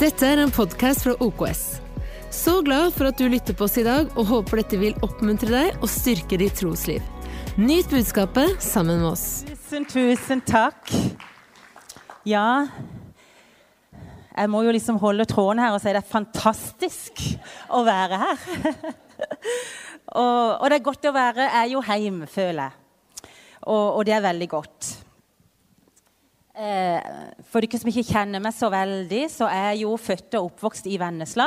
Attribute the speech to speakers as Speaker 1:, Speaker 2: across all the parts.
Speaker 1: Dette er en podkast fra OKS. Så glad for at du lytter på oss i dag, og håper dette vil oppmuntre deg og styrke ditt trosliv. Nyt budskapet sammen med oss.
Speaker 2: Tusen, tusen takk. Ja Jeg må jo liksom holde tråden her og si det er fantastisk å være her. og, og, det er godt å være er jo heim, føler jeg. Og, og det er veldig godt. Eh, for dere som ikke kjenner meg så veldig, så er jeg jo født og oppvokst i Vennesla.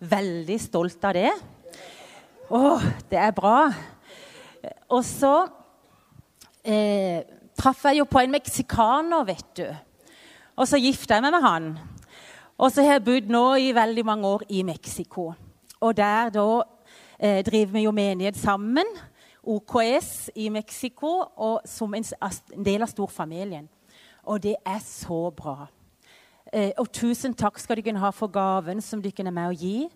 Speaker 2: Veldig stolt av det. Å, det er bra. Og så eh, traff jeg jo på en meksikaner, vet du. Og så gifta jeg meg med han. Og så har jeg bodd nå i veldig mange år i Mexico. Og der da eh, driver vi jo menighet sammen. OKS i Mexico og som en, en del av storfamilien. Og det er så bra. Eh, og tusen takk skal dere ha for gaven som dere er med å gi.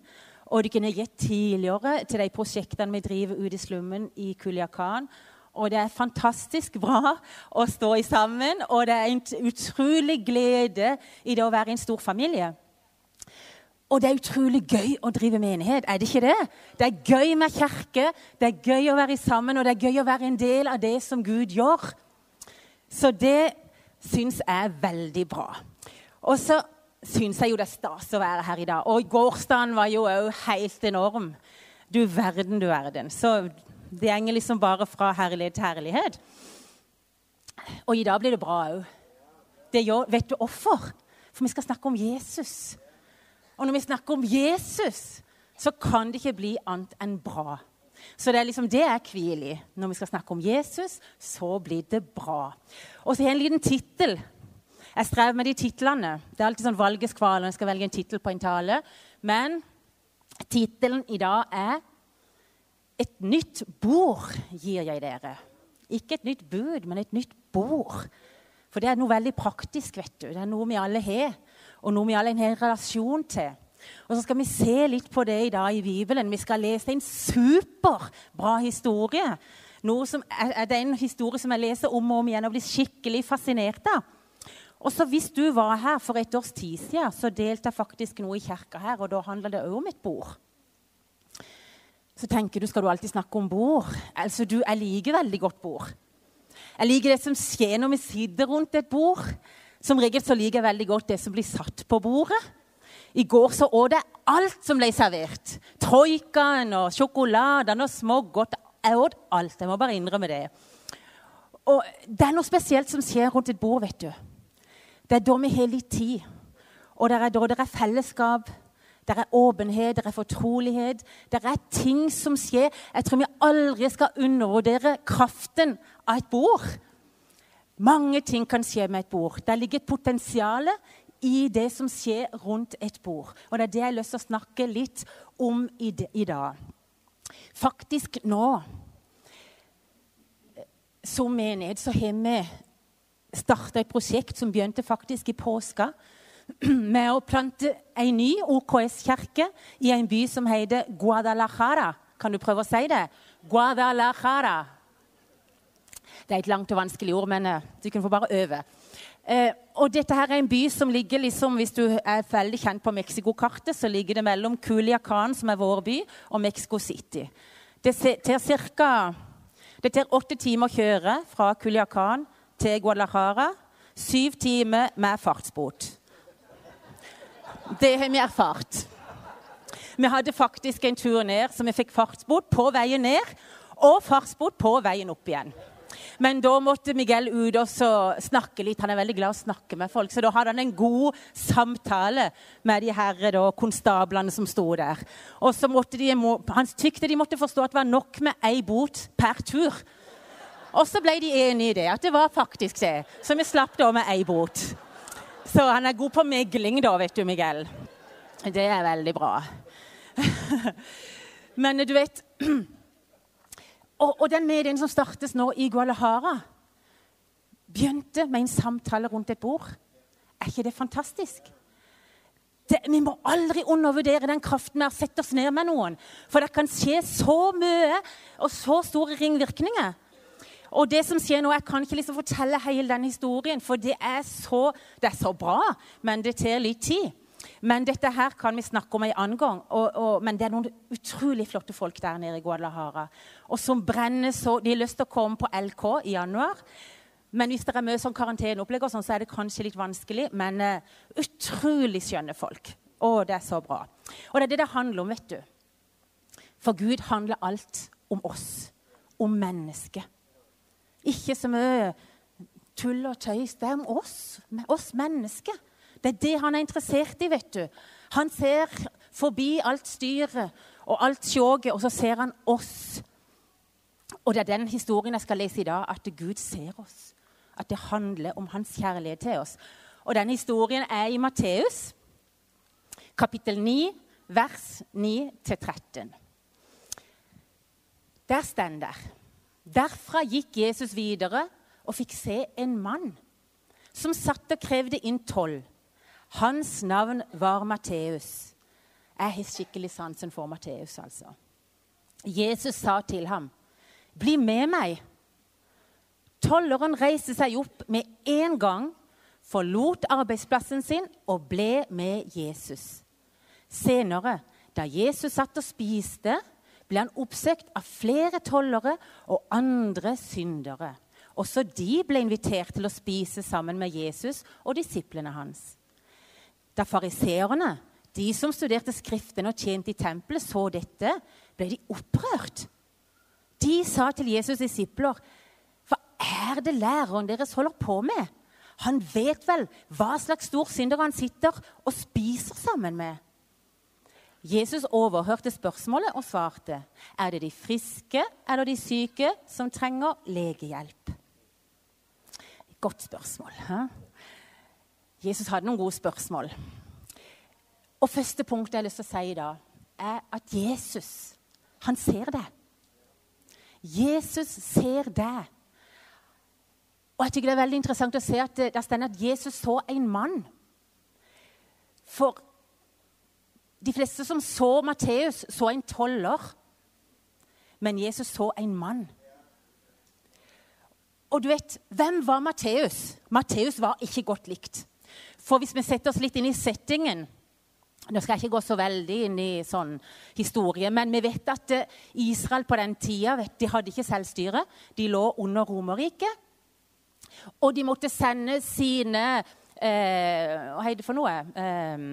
Speaker 2: Og dere har gitt tidligere til de prosjektene vi driver ute i slummen i Kuliakan. Og det er fantastisk bra å stå i sammen, og det er en utrolig glede i det å være en stor familie. Og det er utrolig gøy å drive menighet, er det ikke det? Det er gøy med kirke, det er gøy å være sammen, og det er gøy å være en del av det som Gud gjør. Så det syns jeg er veldig bra. Og så syns jeg jo det er stas å være her i dag. Og gårsdagen var jo òg helt enorm. Du verden, du verden. Så det går liksom bare fra herlighet til herlighet. Og i dag blir det bra òg. Vet du hvorfor? For vi skal snakke om Jesus. Og når vi snakker om Jesus, så kan det ikke bli annet enn bra. Så det er liksom det jeg hviler i. Når vi skal snakke om Jesus, så blir det bra. Og så har jeg en liten tittel. Jeg strever med de titlene. Det er alltid sånn valgeskval når jeg skal velge en tittel på en tale. Men tittelen i dag er et nytt bord gir jeg dere. Ikke et nytt bud, men et nytt bord. For det er noe veldig praktisk. vet du. Det er noe vi alle har, og noe vi alle har en relasjon til. Og så skal vi se litt på det i dag i Bibelen. Vi skal lese en superbra historie. Som det er en historie som jeg leser om og om igjen og blir skikkelig fascinert av. Og så Hvis du var her for et års tid siden, så delte jeg faktisk noe i kirka her. og Da handler det òg om et bord så tenker du skal du alltid snakke om bord. Altså, du, Jeg liker veldig godt bord. Jeg liker det som skjer når vi sitter rundt et bord. Som regel så liker jeg veldig godt det som blir satt på bordet. I går så åt jeg alt som ble servert. Troikaen og sjokoladene og smågodt. Jeg åt alt. Jeg må bare innrømme det. Og Det er noe spesielt som skjer rundt et bord. vet du. Det er da vi har litt tid. Og det er da det er fellesskap, det er åpenhet, det er fortrolighet. Det er ting som skjer. Jeg tror vi aldri skal undervurdere kraften av et bord. Mange ting kan skje med et bord. Der ligger et potensial i det som skjer rundt et bord. Og Det er det jeg har lyst til å snakke litt om i, dag. Faktisk nå som menighet så har vi starta et prosjekt som begynte faktisk i påska med å plante en ny OKS-kirke i en by som heter Guadalajara. Kan du prøve å si det? Guadalajara. Det er et langt og vanskelig ord, men uh, du kan få bare øve. Uh, og dette her er en by som ligger liksom, Hvis du er veldig kjent på Mexico-kartet, så ligger det mellom Culiacan, som er vår by, og Mexico City. Det tar tar åtte timer å kjøre fra Culiacan til Guadalajara. Syv timer med fartsbot. Det har vi erfart. Vi hadde faktisk en tur ned, så vi fikk fartsbot på veien ned og fartsbot på veien opp igjen. Men da måtte Miguel ut og snakke litt. Han er veldig glad i å snakke med folk. Så da hadde han en god samtale med de her da, konstablene som sto der. Og så måtte de, Han tykte de måtte forstå at det var nok med ei bot per tur. Og så ble de enige i det, at det var faktisk det. Så vi slapp da med ei bot. Så han er god på megling, da, vet du, Miguel. Det er veldig bra. Men du vet og, og, den medien som startes nå i Gualahara, begynte med en samtale rundt et bord. Er ikke det fantastisk? Det, vi må aldri undervurdere den kraften vi å sette oss ned med noen. For det kan skje så mye og så store ringvirkninger. Og det som skjer nå, Jeg kan ikke liksom fortelle hele den historien, for det er, så, det er så bra, men det tar litt tid. Men dette her kan vi snakke om en annen gang. Og, og, men det er noen utrolig flotte folk der nede i Guadalajara. Og som brenner så De har lyst til å komme på LK i januar. Men hvis det er mye sånn karanteneopplegg, sånn, så er det kanskje litt vanskelig. Men uh, utrolig skjønne folk. Å, det er så bra. Og det er det det handler om, vet du. For Gud handler alt om oss. Om mennesket. Ikke så mye tull og tøys. Det er om oss. Oss mennesker. Det er det han er interessert i, vet du. Han ser forbi alt styret og alt sjoget, og så ser han oss. Og det er den historien jeg skal lese i dag, at Gud ser oss. At det handler om hans kjærlighet til oss. Og den historien er i Matteus, kapittel 9, vers 9-13. Der står det Derfra gikk Jesus videre og fikk se en mann som satt og krevde inn toll. Hans navn var Matteus. Jeg har skikkelig sansen for Matteus, altså. Jesus sa til ham, 'Bli med meg.' Tolleren reiste seg opp med en gang, forlot arbeidsplassen sin og ble med Jesus. Senere, da Jesus satt og spiste, ble han oppsøkt av flere tollere og andre syndere. Også de ble invitert til å spise sammen med Jesus og disiplene hans. Da fariseerne, de som studerte Skriftene og tjente i tempelet, så dette, ble de opprørt. De sa til Jesus' disipler, 'Hva er det læreren deres holder på med?' 'Han vet vel hva slags stor synder han sitter og spiser sammen med.' Jesus overhørte spørsmålet og svarte, 'Er det de friske eller de syke som trenger legehjelp?' Godt spørsmål. Hæ? Jesus hadde noen gode spørsmål. Og Første punkt jeg har lyst til å si da, er at Jesus, han ser det. Jesus ser det. Og jeg tykker det er veldig interessant å se at det, det står at Jesus så en mann. For de fleste som så Matteus, så en toller. Men Jesus så en mann. Og du vet, hvem var Matteus? Matteus var ikke godt likt. For hvis vi setter oss litt inn i settingen Nå skal jeg ikke gå så veldig inn i sånn historie, men vi vet at eh, Israel på den tida vet, de hadde ikke selvstyre. De lå under Romerriket. Og de måtte sende sine eh, Hva heter det for noe? Eh,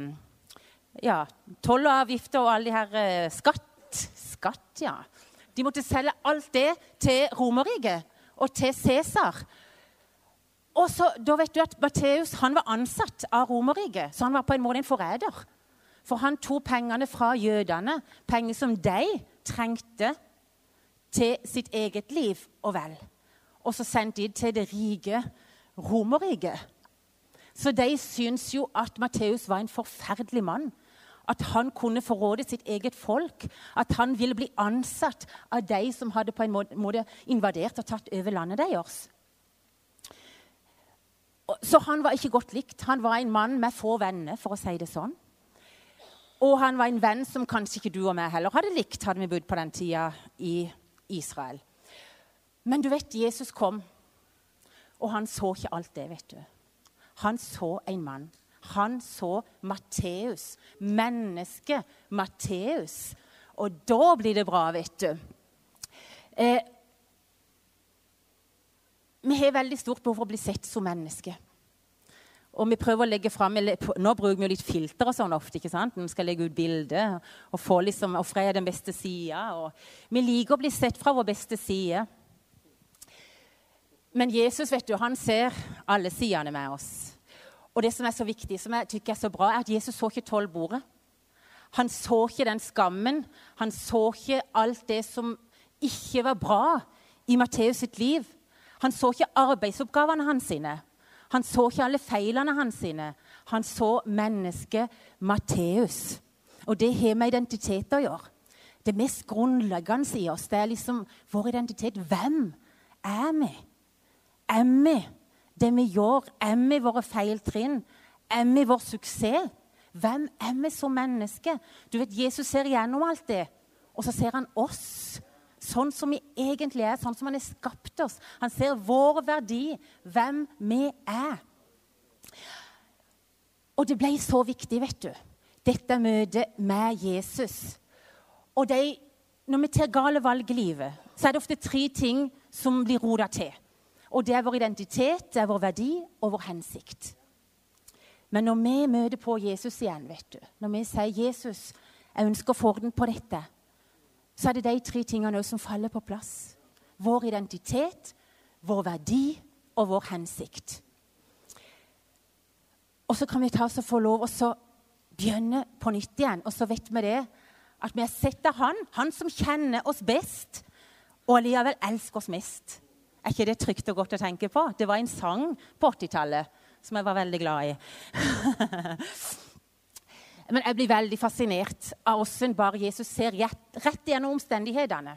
Speaker 2: ja, Toll og avgifter og alle de her eh, Skatt. Skatt, ja. De måtte selge alt det til Romerriket og til Cæsar. Og så, da vet du at Matteus var ansatt av Romerriket, så han var på en måte en forræder. For han tok pengene fra jødene, penger som de trengte til sitt eget liv og vel. Og så sendte de til det rike Romerriket. Så de syns jo at Matteus var en forferdelig mann. At han kunne forråde sitt eget folk. At han ville bli ansatt av de som hadde på en måte invadert og tatt over landet deres. Så han var ikke godt likt. Han var en mann med få venner, for å si det sånn. Og han var en venn som kanskje ikke du og meg heller hadde likt, hadde vi bodd på den tida i Israel. Men du vet, Jesus kom, og han så ikke alt det, vet du. Han så en mann. Han så Matteus. Mennesket Matteus. Og da blir det bra, vet du. Eh, vi har veldig stort behov for å bli sett som mennesker. Og vi prøver å legge frem, Nå bruker vi jo litt filter og sånn ofte. ikke sant? Vi skal legge ut bilder og få liksom, og Freya den beste sida. Vi liker å bli sett fra vår beste side. Men Jesus vet du, han ser alle sidene med oss. Og det som er så viktig, som jeg tykker er så bra, er at Jesus så ikke tolv bordet. Han så ikke den skammen. Han så ikke alt det som ikke var bra i Matteus sitt liv. Han så ikke arbeidsoppgavene hans sine. Han så ikke alle feilene hans sine. Han så mennesket Matteus. Og det har med identitet å gjøre. Det mest grunnleggende i oss det er liksom vår identitet. Hvem er vi? Er vi det vi gjør? Er vi våre feiltrinn? Er vi vår suksess? Hvem er vi som mennesker? Du vet, Jesus ser gjennom alt det, og så ser han oss sånn som vi egentlig er, sånn som han har skapt oss. Han ser vår verdi, hvem vi er. Og det ble så viktig, vet du. Dette møtet med Jesus. Og de, når vi tar gale valg i livet, så er det ofte tre ting som blir roda til. Og det er vår identitet, det er vår verdi og vår hensikt. Men når vi møter på Jesus igjen, vet du, når vi sier 'Jesus, jeg ønsker å få orden på dette', så er det de tre tingene som faller på plass. Vår identitet, vår verdi og vår hensikt. Og så kan vi ta oss og få lov å begynne på nytt igjen. Og så vet vi det, at vi har sett av Han, Han som kjenner oss best, og allikevel elsker oss mest. Er ikke det trygt og godt å tenke på? Det var en sang på 80-tallet som jeg var veldig glad i. Men jeg blir veldig fascinert av hvordan bare Jesus ser rett, rett gjennom omstendighetene.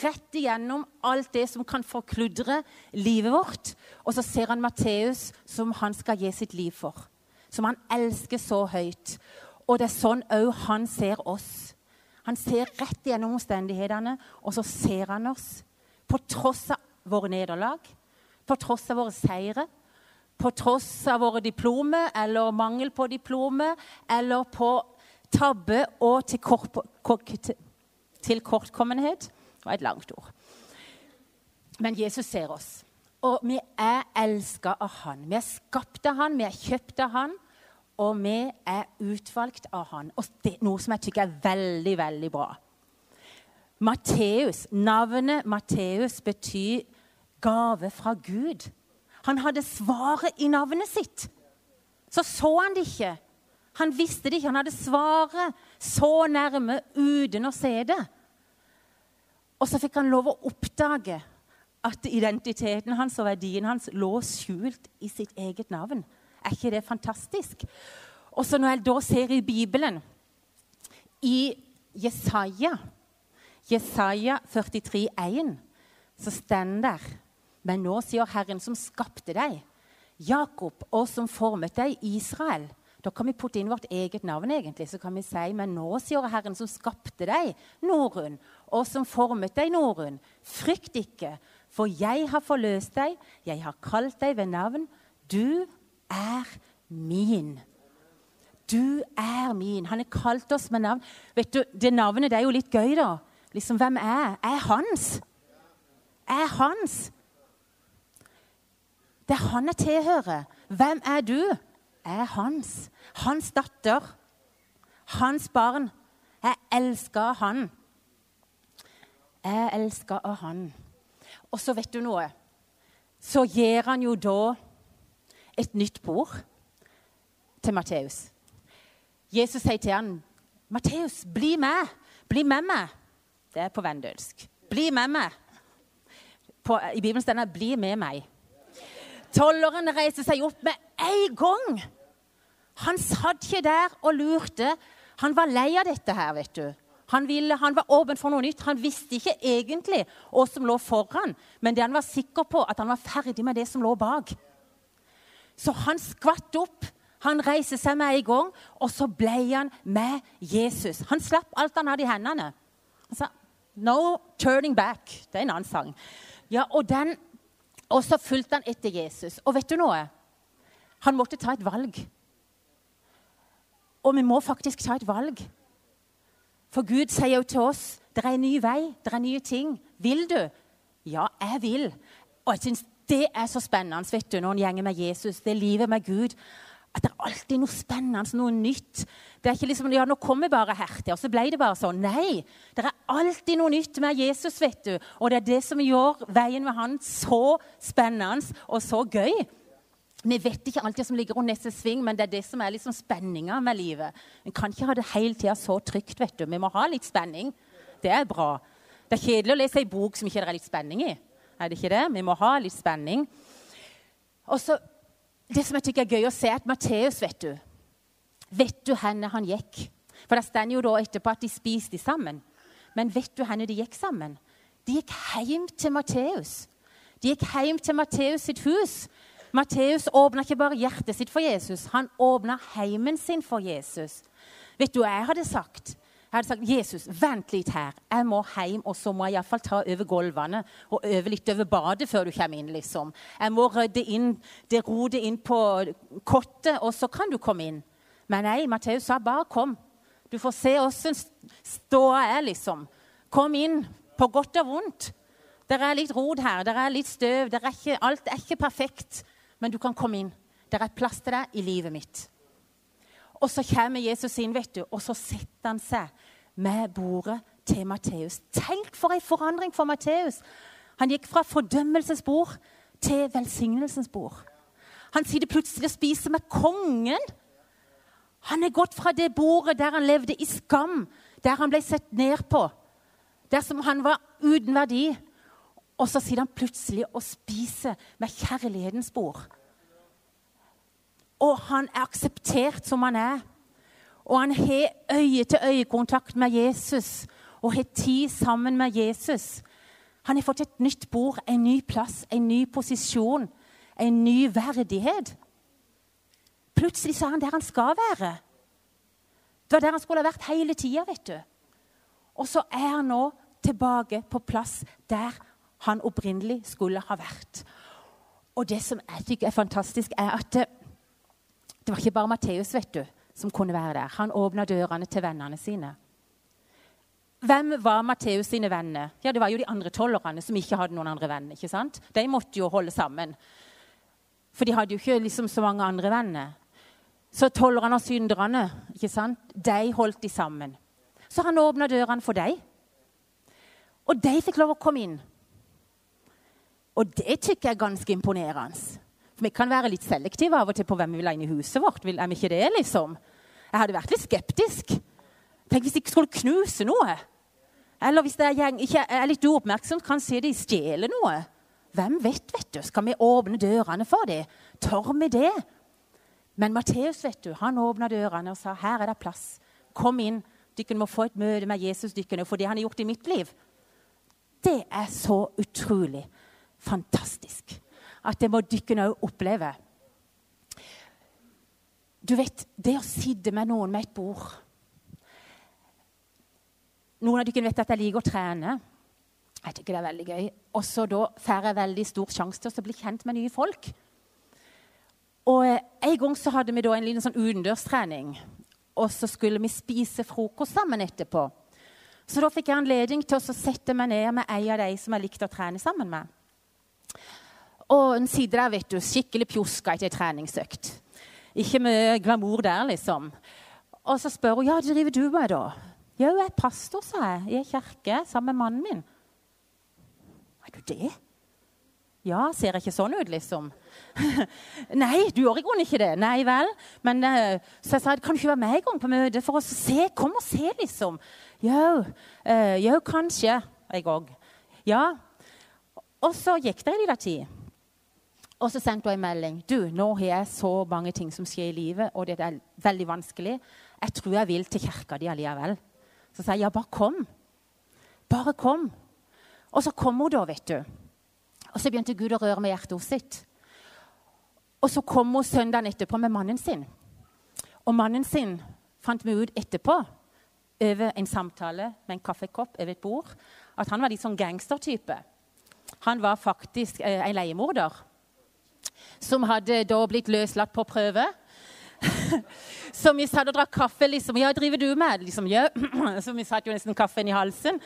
Speaker 2: Rett igjennom alt det som kan forkludre livet vårt. Og så ser han Matteus som han skal gi sitt liv for. Som han elsker så høyt. Og det er sånn òg han ser oss. Han ser rett gjennom omstendighetene, og så ser han oss. På tross av våre nederlag, på tross av våre seire, på tross av våre diplomer eller mangel på diplomer, eller på tabbe og til, kort, til kortkommenhet. Det var et langt ord. Men Jesus ser oss. Og vi er elska av Han. Vi er skapt av Han, vi er kjøpt av Han, og vi er utvalgt av Han. Og det er noe som jeg syns er veldig, veldig bra. Matteus, Navnet Matteus betyr gave fra Gud. Han hadde svaret i navnet sitt. Så så han det ikke. Han visste det ikke. Han hadde svaret så nærme uten å se det. Og så fikk han lov å oppdage at identiteten hans og verdien hans lå skjult i sitt eget navn. Er ikke det fantastisk? Og så når jeg da ser i Bibelen, i Jesaja, Jesaja 43, 43,1, så står det men nå sier Herren som skapte deg, Jakob, og som formet deg, Israel. Da kan vi putte inn vårt eget navn, egentlig. Så kan vi si, men nå sier Herren som skapte deg, Norun, og som formet deg, Norun. Frykt ikke, for jeg har forløst deg, jeg har kalt deg ved navn. Du er min. Du er min. Han har kalt oss med navn. Vet du, Det navnet det er jo litt gøy, da. Liksom, Hvem er jeg? Er hans? Er hans? Det er han jeg tilhører. Hvem er du? Jeg er hans. Hans datter. Hans barn. Jeg elsker han. Jeg elsker av han. Og så vet du noe. Så gir han jo da et nytt bord til Matteus. Jesus sier til han, 'Matteus, bli med. Bli med meg.' Det er på vendølsk. Bli med meg. På, I Bibelen står det 'bli med meg'. Tolleren reiste seg opp med en gang. Han satt ikke der og lurte. Han var lei av dette her, vet du. Han, ville, han var åpen for noe nytt. Han visste ikke egentlig hva som lå foran, men det han var sikker på, at han var ferdig med det som lå bak. Så han skvatt opp. Han reiste seg med en gang, og så ble han med Jesus. Han slapp alt han hadde i hendene. Han sa 'No turning back'. Det er en annen sang. Ja, og den og så fulgte han etter Jesus. Og vet du noe? Han måtte ta et valg. Og vi må faktisk ta et valg. For Gud sier jo til oss det er en ny vei, det er nye ting. Vil du? Ja, jeg vil. Og jeg synes det er så spennende vet du, når en gjenger med Jesus, det er livet med Gud at det er alltid noe spennende, noe nytt. Det er ikke liksom, ja, nå kom vi bare her til', og så ble det bare sånn. Nei, det er alltid noe nytt med Jesus, vet du. Og det er det som gjør veien med han så spennende og så gøy. Vi vet ikke alltid som ligger rundt neste sving, men det er det som er liksom spenninga med livet. Vi kan ikke ha det hele tida så trygt. vet du. Vi må ha litt spenning. Det er bra. Det er kjedelig å lese ei bok som ikke er litt spenning i. Er det ikke det? Vi må ha litt spenning. Og så det som jeg tykker er gøy å se, er at Matteus, vet du Vet du henne han gikk? For det står jo da etterpå at de spiste sammen. Men vet du henne de gikk sammen? De gikk hjem til Matteus. De gikk hjem til Matteus sitt hus. Matteus åpna ikke bare hjertet sitt for Jesus, han åpna heimen sin for Jesus. Vet du hva jeg hadde sagt? Jeg hadde sagt Jesus, vent litt her. Jeg må hjem, og så må jeg iallfall ta over gulvene og øve litt over badet før du kommer inn. liksom. Jeg må rydde inn det rodet inn på kottet, og så kan du komme inn. Men nei, Matteus sa bare kom. Du får se åssen ståa er, liksom. Kom inn, på godt og vondt. Det er litt rot her, det er litt støv, er ikke, alt er ikke perfekt. Men du kan komme inn. Det er plass til deg i livet mitt. Og så kommer Jesus inn, vet du, og så setter han seg med bordet til Matteus. Tenk for en forandring for Matteus! Han gikk fra fordømmelsesbord til velsignelsens bord. Han sitter plutselig og spiser med kongen. Han er gått fra det bordet der han levde i skam, der han ble sett ned på, der han var uten verdi. Og så sitter han plutselig og spiser med kjærlighetens bord. Og han er akseptert som han er. Og han har øye-til-øye-kontakt med Jesus og har tid sammen med Jesus. Han har fått et nytt bord, en ny plass, en ny posisjon, en ny verdighet. Plutselig så er han der han skal være. Det var der han skulle ha vært hele tida, vet du. Og så er han nå tilbake på plass der han opprinnelig skulle ha vært. Og det som jeg tykker er fantastisk, er at det, var ikke bare Matteus vet du, som kunne være der. Han åpna dørene til vennene sine. Hvem var Matteus sine venner? Ja, Det var jo de andre tollerne som ikke hadde noen andre venner. ikke sant? De måtte jo holde sammen. For de hadde jo ikke liksom så mange andre venner. Så tollerne og synderne ikke sant? de holdt de sammen. Så han åpna dørene for dem. Og de fikk lov å komme inn. Og det tykker jeg er ganske imponerende. Vi kan være litt selektive av og til på hvem vi vil ha inn i huset vårt. Er vi ikke det, liksom? Jeg hadde vært litt skeptisk. Tenk hvis de ikke skulle knuse noe. Eller hvis jeg ikke er litt uoppmerksomt, kan se de stjeler noe. Hvem vet, vet du? Skal vi åpne dørene for dem? Tør vi det? Men Matteus vet du, han åpna dørene og sa her er det plass. Kom inn. Dere må få et møte med Jesus dykkene, for det han har gjort i mitt liv. Det er så utrolig fantastisk at det må dere òg oppleve. Du vet, det å sitte med noen med et bord noen av dere vet at jeg liker å trene. Jeg tykker det er veldig gøy. Og så da får jeg veldig stor sjanse til å bli kjent med nye folk. Og eh, En gang så hadde vi da en liten sånn utendørstrening. Og så skulle vi spise frokost sammen etterpå. Så da fikk jeg anledning til å sette meg ned med en av de som jeg likte å trene sammen med. Og en sitter der, vet du, skikkelig pjuska etter ei treningsøkt. Ikke mye glamour der, liksom. Og så spør hun ja, hva driver du med, da? Ja, jeg er pastor, sa jeg, i ei kirke sammen med mannen min. Er du det? Ja, ser ikke sånn ut, liksom? Nei, du gjør i grunnen ikke det. Nei vel. Men, uh, så jeg sa kan du ikke være med en gang på møtet for å se? Kom og se, liksom. Jo, uh, jo kanskje. Jeg òg. Ja. Og så gikk det en liten tid. Og så sendte hun en melding. Du, nå har jeg så mange ting som skjer i livet, og det er veldig vanskelig. Jeg tror jeg vil til kirka di allikevel. Så sa jeg ja, bare kom. Bare kom. Og så kom hun da, vet du. Og så begynte Gud å røre med hjertet sitt. Og så kom hun søndagen etterpå med mannen sin. Og mannen sin fant vi ut etterpå, over en samtale med en kaffekopp over et bord, at han var litt sånn gangstertype. Han var faktisk eh, en leiemorder som hadde da blitt løslatt på prøve. Så vi satt og drakk kaffe. liksom, ja, driver du med? Liksom, ja. Så vi satt jo nesten kaffen i halsen.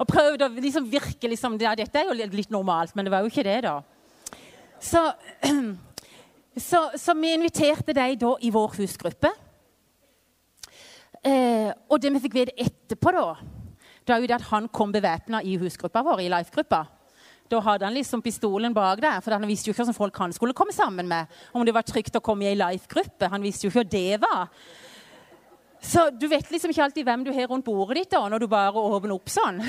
Speaker 2: Og prøvde å liksom virke liksom, ja, Dette er jo litt normalt, men det var jo ikke det, da. Så, så, så vi inviterte dem da i vår husgruppe. Eh, og det vi fikk vite etterpå, da, det er jo det at han kom bevæpna i husgruppa vår, i life-gruppa. Da hadde han liksom pistolen bak der, for han visste jo ikke hvordan folk han skulle komme sammen med. Om det var trygt å komme i ei life-gruppe. Han visste jo ikke hva det var. Så du vet liksom ikke alltid hvem du har rundt bordet ditt da, når du bare åpner opp sånn.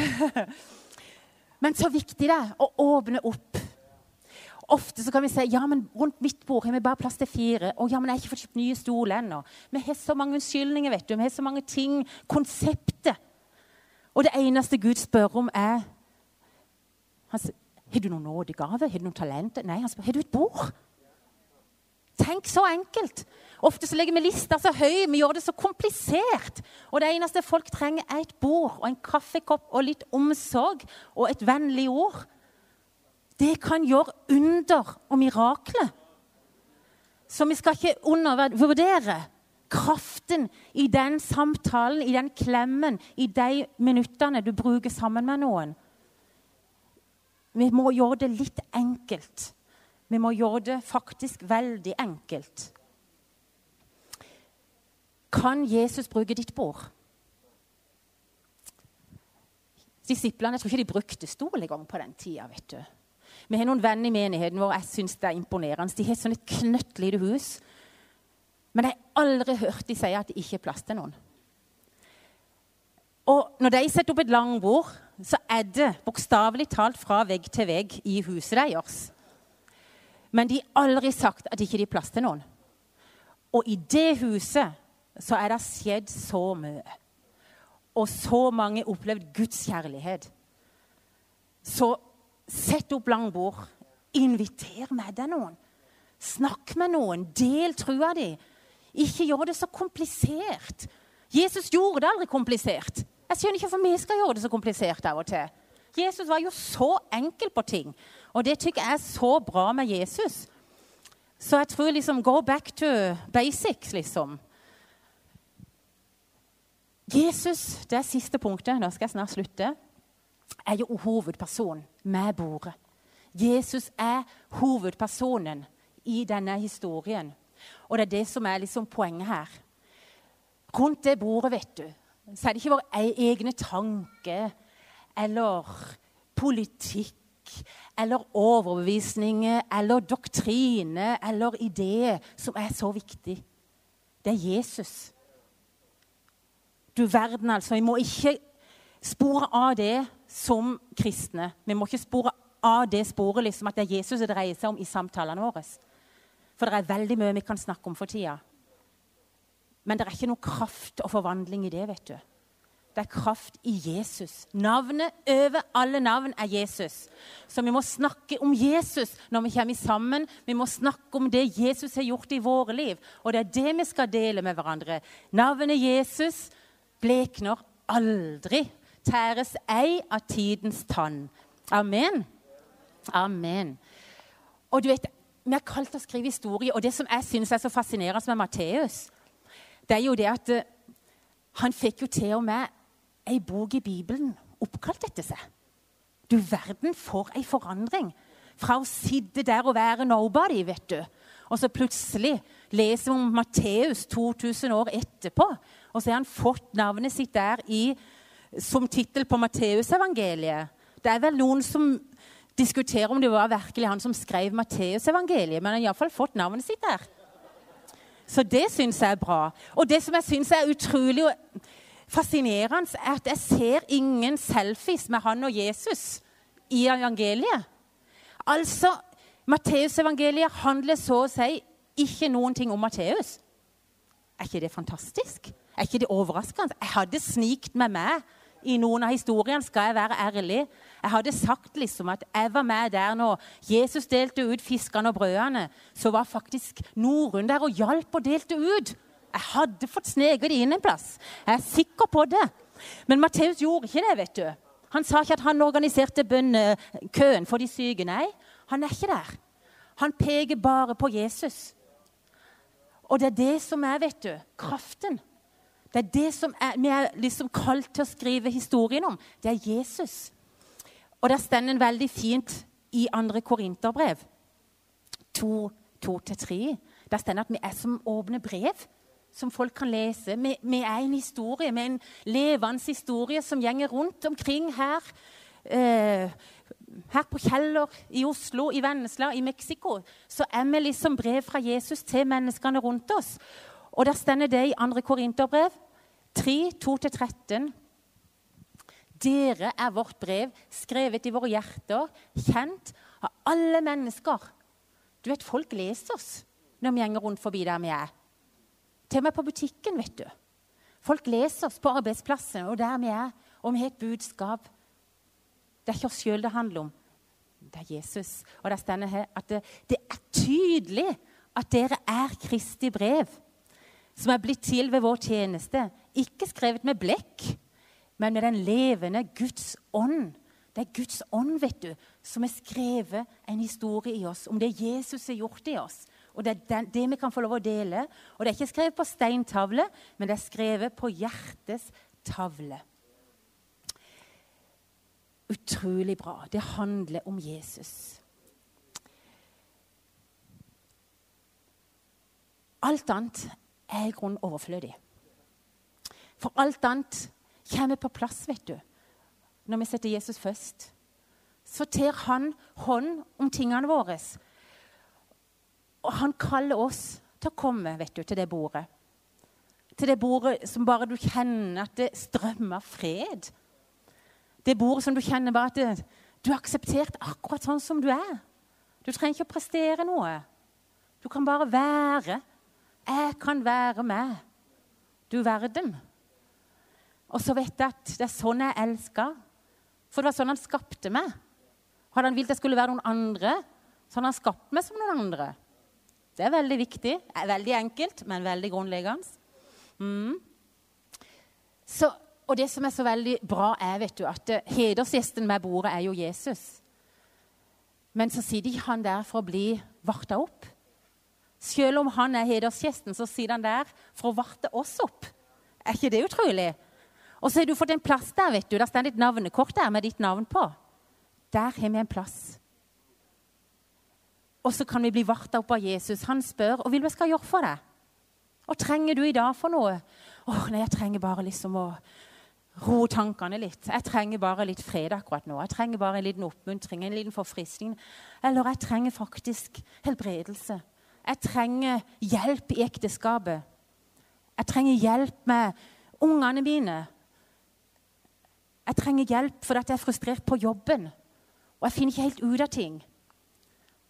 Speaker 2: Men så viktig det er å åpne opp. Ofte så kan vi si ja, men rundt mitt bord har vi bare plass til fire. Og ja, men jeg har ikke fått kjøpt nye stoler ennå. Vi har så mange unnskyldninger, vet du. Vi har så mange ting. Konseptet. Og det eneste Gud spør om, er han, har du noen nådegave? Har du noen talenter? Nei, han spør har du et bord. Tenk så enkelt. Ofte så legger vi lista så høy, vi gjør det så komplisert. Og det eneste folk trenger, er et bord og en kaffekopp og litt omsorg og et vennlig ord. Det kan gjøre under og mirakler. Så vi skal ikke undervurdere kraften i den samtalen, i den klemmen, i de minuttene du bruker sammen med noen. Vi må gjøre det litt enkelt. Vi må gjøre det faktisk veldig enkelt. Kan Jesus bruke ditt bord? Disiplene jeg tror ikke de brukte stol engang på den tida. vet du. Vi har noen venner i menigheten vår jeg syns det er imponerende. De har sånn et knøttlite hus. Men jeg har aldri hørt de si at det ikke er plass til noen. Og når de setter opp et langbord, så er det bokstavelig talt fra vegg til vegg i huset deres. Men de har aldri sagt at det ikke er plass til noen. Og i det huset så er det skjedd så mye. Og så mange har opplevd Guds kjærlighet. Så sett opp langbord. Inviter med deg noen. Snakk med noen. Del trua di. Ikke gjør det så komplisert. Jesus gjorde det aldri komplisert. Jeg skjønner ikke hvorfor vi skal gjøre det så komplisert av og til. Jesus var jo så enkel på ting, og det syns jeg er så bra med Jesus. Så jeg tror liksom Go back to basics, liksom. Jesus, det er siste punktet, nå skal jeg snart slutte, er jo hovedpersonen med bordet. Jesus er hovedpersonen i denne historien. Og det er det som er liksom poenget her. Rundt det bordet, vet du, så er det ikke våre e- egne tanker eller politikk eller overbevisninger eller doktrine eller ideer som er så viktig. Det er Jesus. Du verden, altså. Vi må ikke spore av det som kristne. Vi må ikke spore av det sporet liksom, at det er Jesus det dreier seg om i samtalene våre. For det er veldig mye vi kan snakke om for tida. Men det er ikke noe kraft og forvandling i det. vet du. Det er kraft i Jesus. Navnet over alle navn er Jesus. Så vi må snakke om Jesus når vi kommer sammen. Vi må snakke om det Jesus har gjort i våre liv. Og det er det vi skal dele med hverandre. Navnet Jesus blekner aldri. Tæres ei av tidens tann. Amen. Amen. Og du vet, vi er kalt å skrive historie. Og det som jeg syns er så fascinerende med Matteus, det er jo det at uh, han fikk jo til og med ei bok i Bibelen oppkalt etter seg. Du verden for ei forandring. Fra å sitte der og være nobody, vet du. Og så plutselig leser vi om Matteus 2000 år etterpå. Og så har han fått navnet sitt der i, som tittel på Matteusevangeliet. Det er vel noen som diskuterer om det var virkelig han som skrev Matteusevangeliet, men han har iallfall fått navnet sitt der. Så det syns jeg er bra. Og det som jeg syns er utrolig fascinerende, er at jeg ser ingen selfies med han og Jesus i evangeliet. Altså, Matteusevangeliet handler så å si ikke noen ting om Matteus. Er ikke det fantastisk? Er ikke det overraskende? Jeg hadde snikt med meg i noen av historiene, skal jeg være ærlig. Jeg hadde sagt liksom at jeg var med der når Jesus delte ut fiskene og brødene. Så var faktisk Norun der og hjalp og delte ut. Jeg hadde fått sneket det inn en plass. Jeg er sikker på det. Men Matteus gjorde ikke det. vet du. Han sa ikke at han organiserte bønnekøen for de syke. Nei, han er ikke der. Han peker bare på Jesus. Og det er det som er vet du, kraften. Det er det som er, vi er liksom kalt til å skrive historien om. Det er Jesus. Og det står en veldig fint i andre Korinterbrev 2-3. Der står det at vi er som åpne brev som folk kan lese. Vi, vi er en historie, med en levende historie som gjenger rundt omkring her. Eh, her på Kjeller, i Oslo, i Vennesla, i Mexico, så er vi liksom brev fra Jesus til menneskene rundt oss. Og der står det i 2. Korinterbrev 3, 2-13. Dere er vårt brev, skrevet i våre hjerter, kjent av alle mennesker. Du vet, Folk leser oss når vi gjenger rundt forbi der vi er. Til og med på butikken, vet du. Folk leser oss på arbeidsplassen og der vi er, og vi har et budskap. Det er ikke oss sjøl det handler om. Det er Jesus. Og der står her at det, det er tydelig at dere er Kristi brev som er blitt til ved vår tjeneste. Ikke skrevet med blekk, men med den levende Guds ånd. Det er Guds ånd vet du, som har skrevet en historie i oss om det Jesus har gjort i oss. Og det er den, det vi kan få lov å dele. Og det er ikke skrevet på steintavle, men det er skrevet på hjertets tavle. Utrolig bra. Det handler om Jesus. Alt annet er i grunnen overflødig. For alt annet kommer på plass, vet du, når vi setter Jesus først. Så tar han hånd om tingene våre. Og han kaller oss til å komme vet du, til det bordet. Til det bordet som bare du kjenner at det strømmer fred. Det bordet som du kjenner bare at det, du er akseptert akkurat sånn som du er. Du trenger ikke å prestere noe. Du kan bare være. 'Jeg kan være med, du verden'. Og så vet jeg at det er sånn jeg elsker. For det var sånn han skapte meg. Hadde han villet jeg skulle være noen andre, så hadde han skapt meg som noen andre. Det er veldig viktig. Veldig enkelt, men veldig grunnleggende. Mm. Så, og det som er så veldig bra, er vet du, at hedersgjesten med bordet er jo Jesus. Men så sitter ikke han der for å bli varta opp. Selv om han er hedersgjesten, så sitter han der for å varte oss opp. Er ikke det utrolig? Og så har du fått en plass der, vet du. Der står ditt navnekort der med ditt navn på. Der har vi en plass. Og så kan vi bli varta opp av Jesus. Han spør og vil vi skal gjøre for deg. Hva trenger du i dag for noe? Åh, oh, nei, Jeg trenger bare liksom å roe tankene litt. Jeg trenger bare litt fred akkurat nå. Jeg trenger bare en liten oppmuntring, en liten forfriskning. Eller jeg trenger faktisk helbredelse. Jeg trenger hjelp i ekteskapet. Jeg trenger hjelp med ungene mine. Jeg trenger hjelp fordi jeg er frustrert på jobben. Og jeg finner ikke helt ut av ting.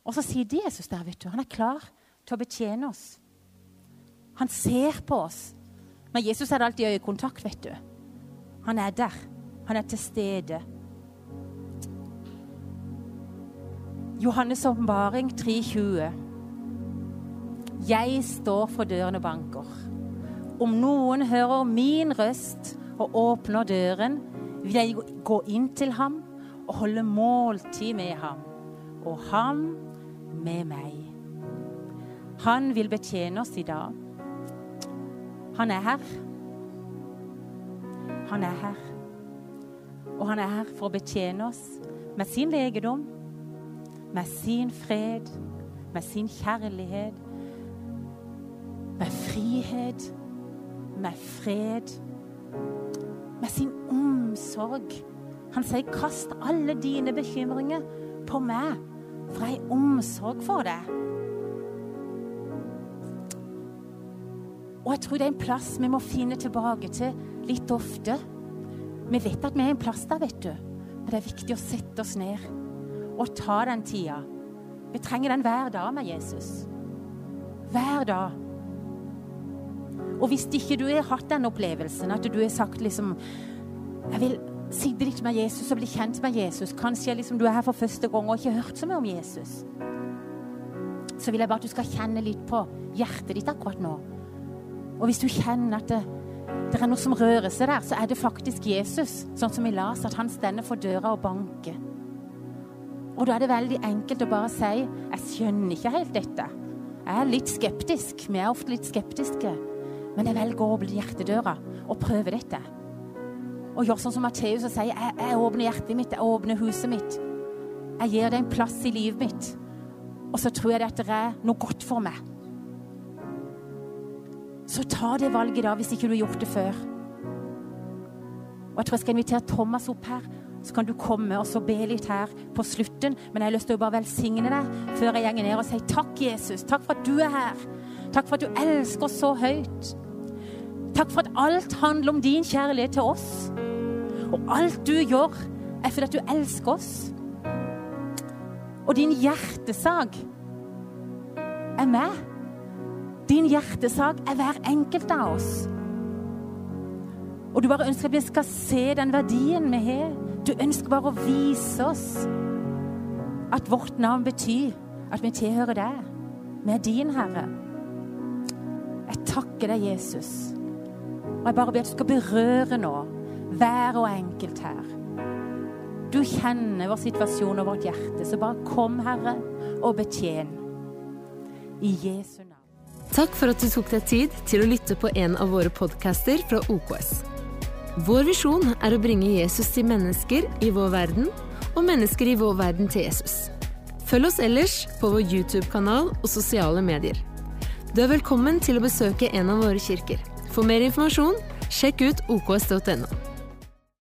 Speaker 2: Og så sier Jesus der, vet du. Han er klar til å betjene oss. Han ser på oss. Men Jesus er alltid i øyekontakt, vet du. Han er der. Han er til stede. Johannes' åpenbaring 3,20. Jeg står for døren og banker. Om noen hører min røst og åpner døren, vil jeg gå inn til ham og holde måltid med ham, og ham med meg. Han vil betjene oss i dag. Han er her. Han er her. Og han er her for å betjene oss med sin legedom, med sin fred, med sin kjærlighet med frihet, med fred, med sin omsorg. Han sier, 'Kast alle dine bekymringer på meg, for jeg har omsorg for deg'. Og jeg tror det er en plass vi må finne tilbake til litt ofte. Vi vet at vi er en plass der, vet du. Men det er viktig å sette oss ned og ta den tida. Vi trenger den hver dag med Jesus. Hver dag. Og hvis ikke du har hatt den opplevelsen, at du har sagt liksom Jeg vil sitte litt med Jesus og bli kjent med Jesus. Kanskje liksom du er her for første gang og ikke hørt så mye om Jesus. Så vil jeg bare at du skal kjenne litt på hjertet ditt akkurat nå. Og hvis du kjenner at det, det er noe som rører seg der, så er det faktisk Jesus, sånn som vi las, at han stender for døra og banker. Og da er det veldig enkelt å bare si 'Jeg skjønner ikke helt dette'. Jeg er litt skeptisk. Vi er ofte litt skeptiske. Men jeg velger å åpne hjertedøra og prøve dette. Og gjør sånn som Matteus og sier jeg, jeg åpner hjertet mitt, jeg åpner huset mitt. Jeg gir deg en plass i livet mitt. Og så tror jeg det er noe godt for meg. Så ta det valget da, hvis ikke du har gjort det før. Og jeg tror jeg skal invitere Thomas opp her. Så kan du komme og så be litt her på slutten. Men jeg har lyst til å bare velsigne deg før jeg går ned og sier takk, Jesus. Takk for at du er her. Takk for at du elsker oss så høyt. Takk for at alt handler om din kjærlighet til oss. Og alt du gjør, er fordi at du elsker oss. Og din hjertesak er meg. Din hjertesak er hver enkelt av oss. Og du bare ønsker at vi skal se den verdien vi har. Du ønsker bare å vise oss at vårt navn betyr at vi tilhører deg. Vi er din Herre. Jeg takker deg, Jesus. Og jeg bare ber at du skal berøre nå hver og enkelt her. Du kjenner vår situasjon og vårt hjerte, så bare kom, Herre, og betjen. I Jesu navn.
Speaker 1: Takk for at du tok deg tid til å lytte på en av våre podcaster fra OKS. Vår visjon er å bringe Jesus til mennesker i vår verden, og mennesker i vår verden til Jesus. Følg oss ellers på vår YouTube-kanal og sosiale medier. Du er velkommen til å besøke en av våre kirker. For mer informasjon, sjekk ut oks.no.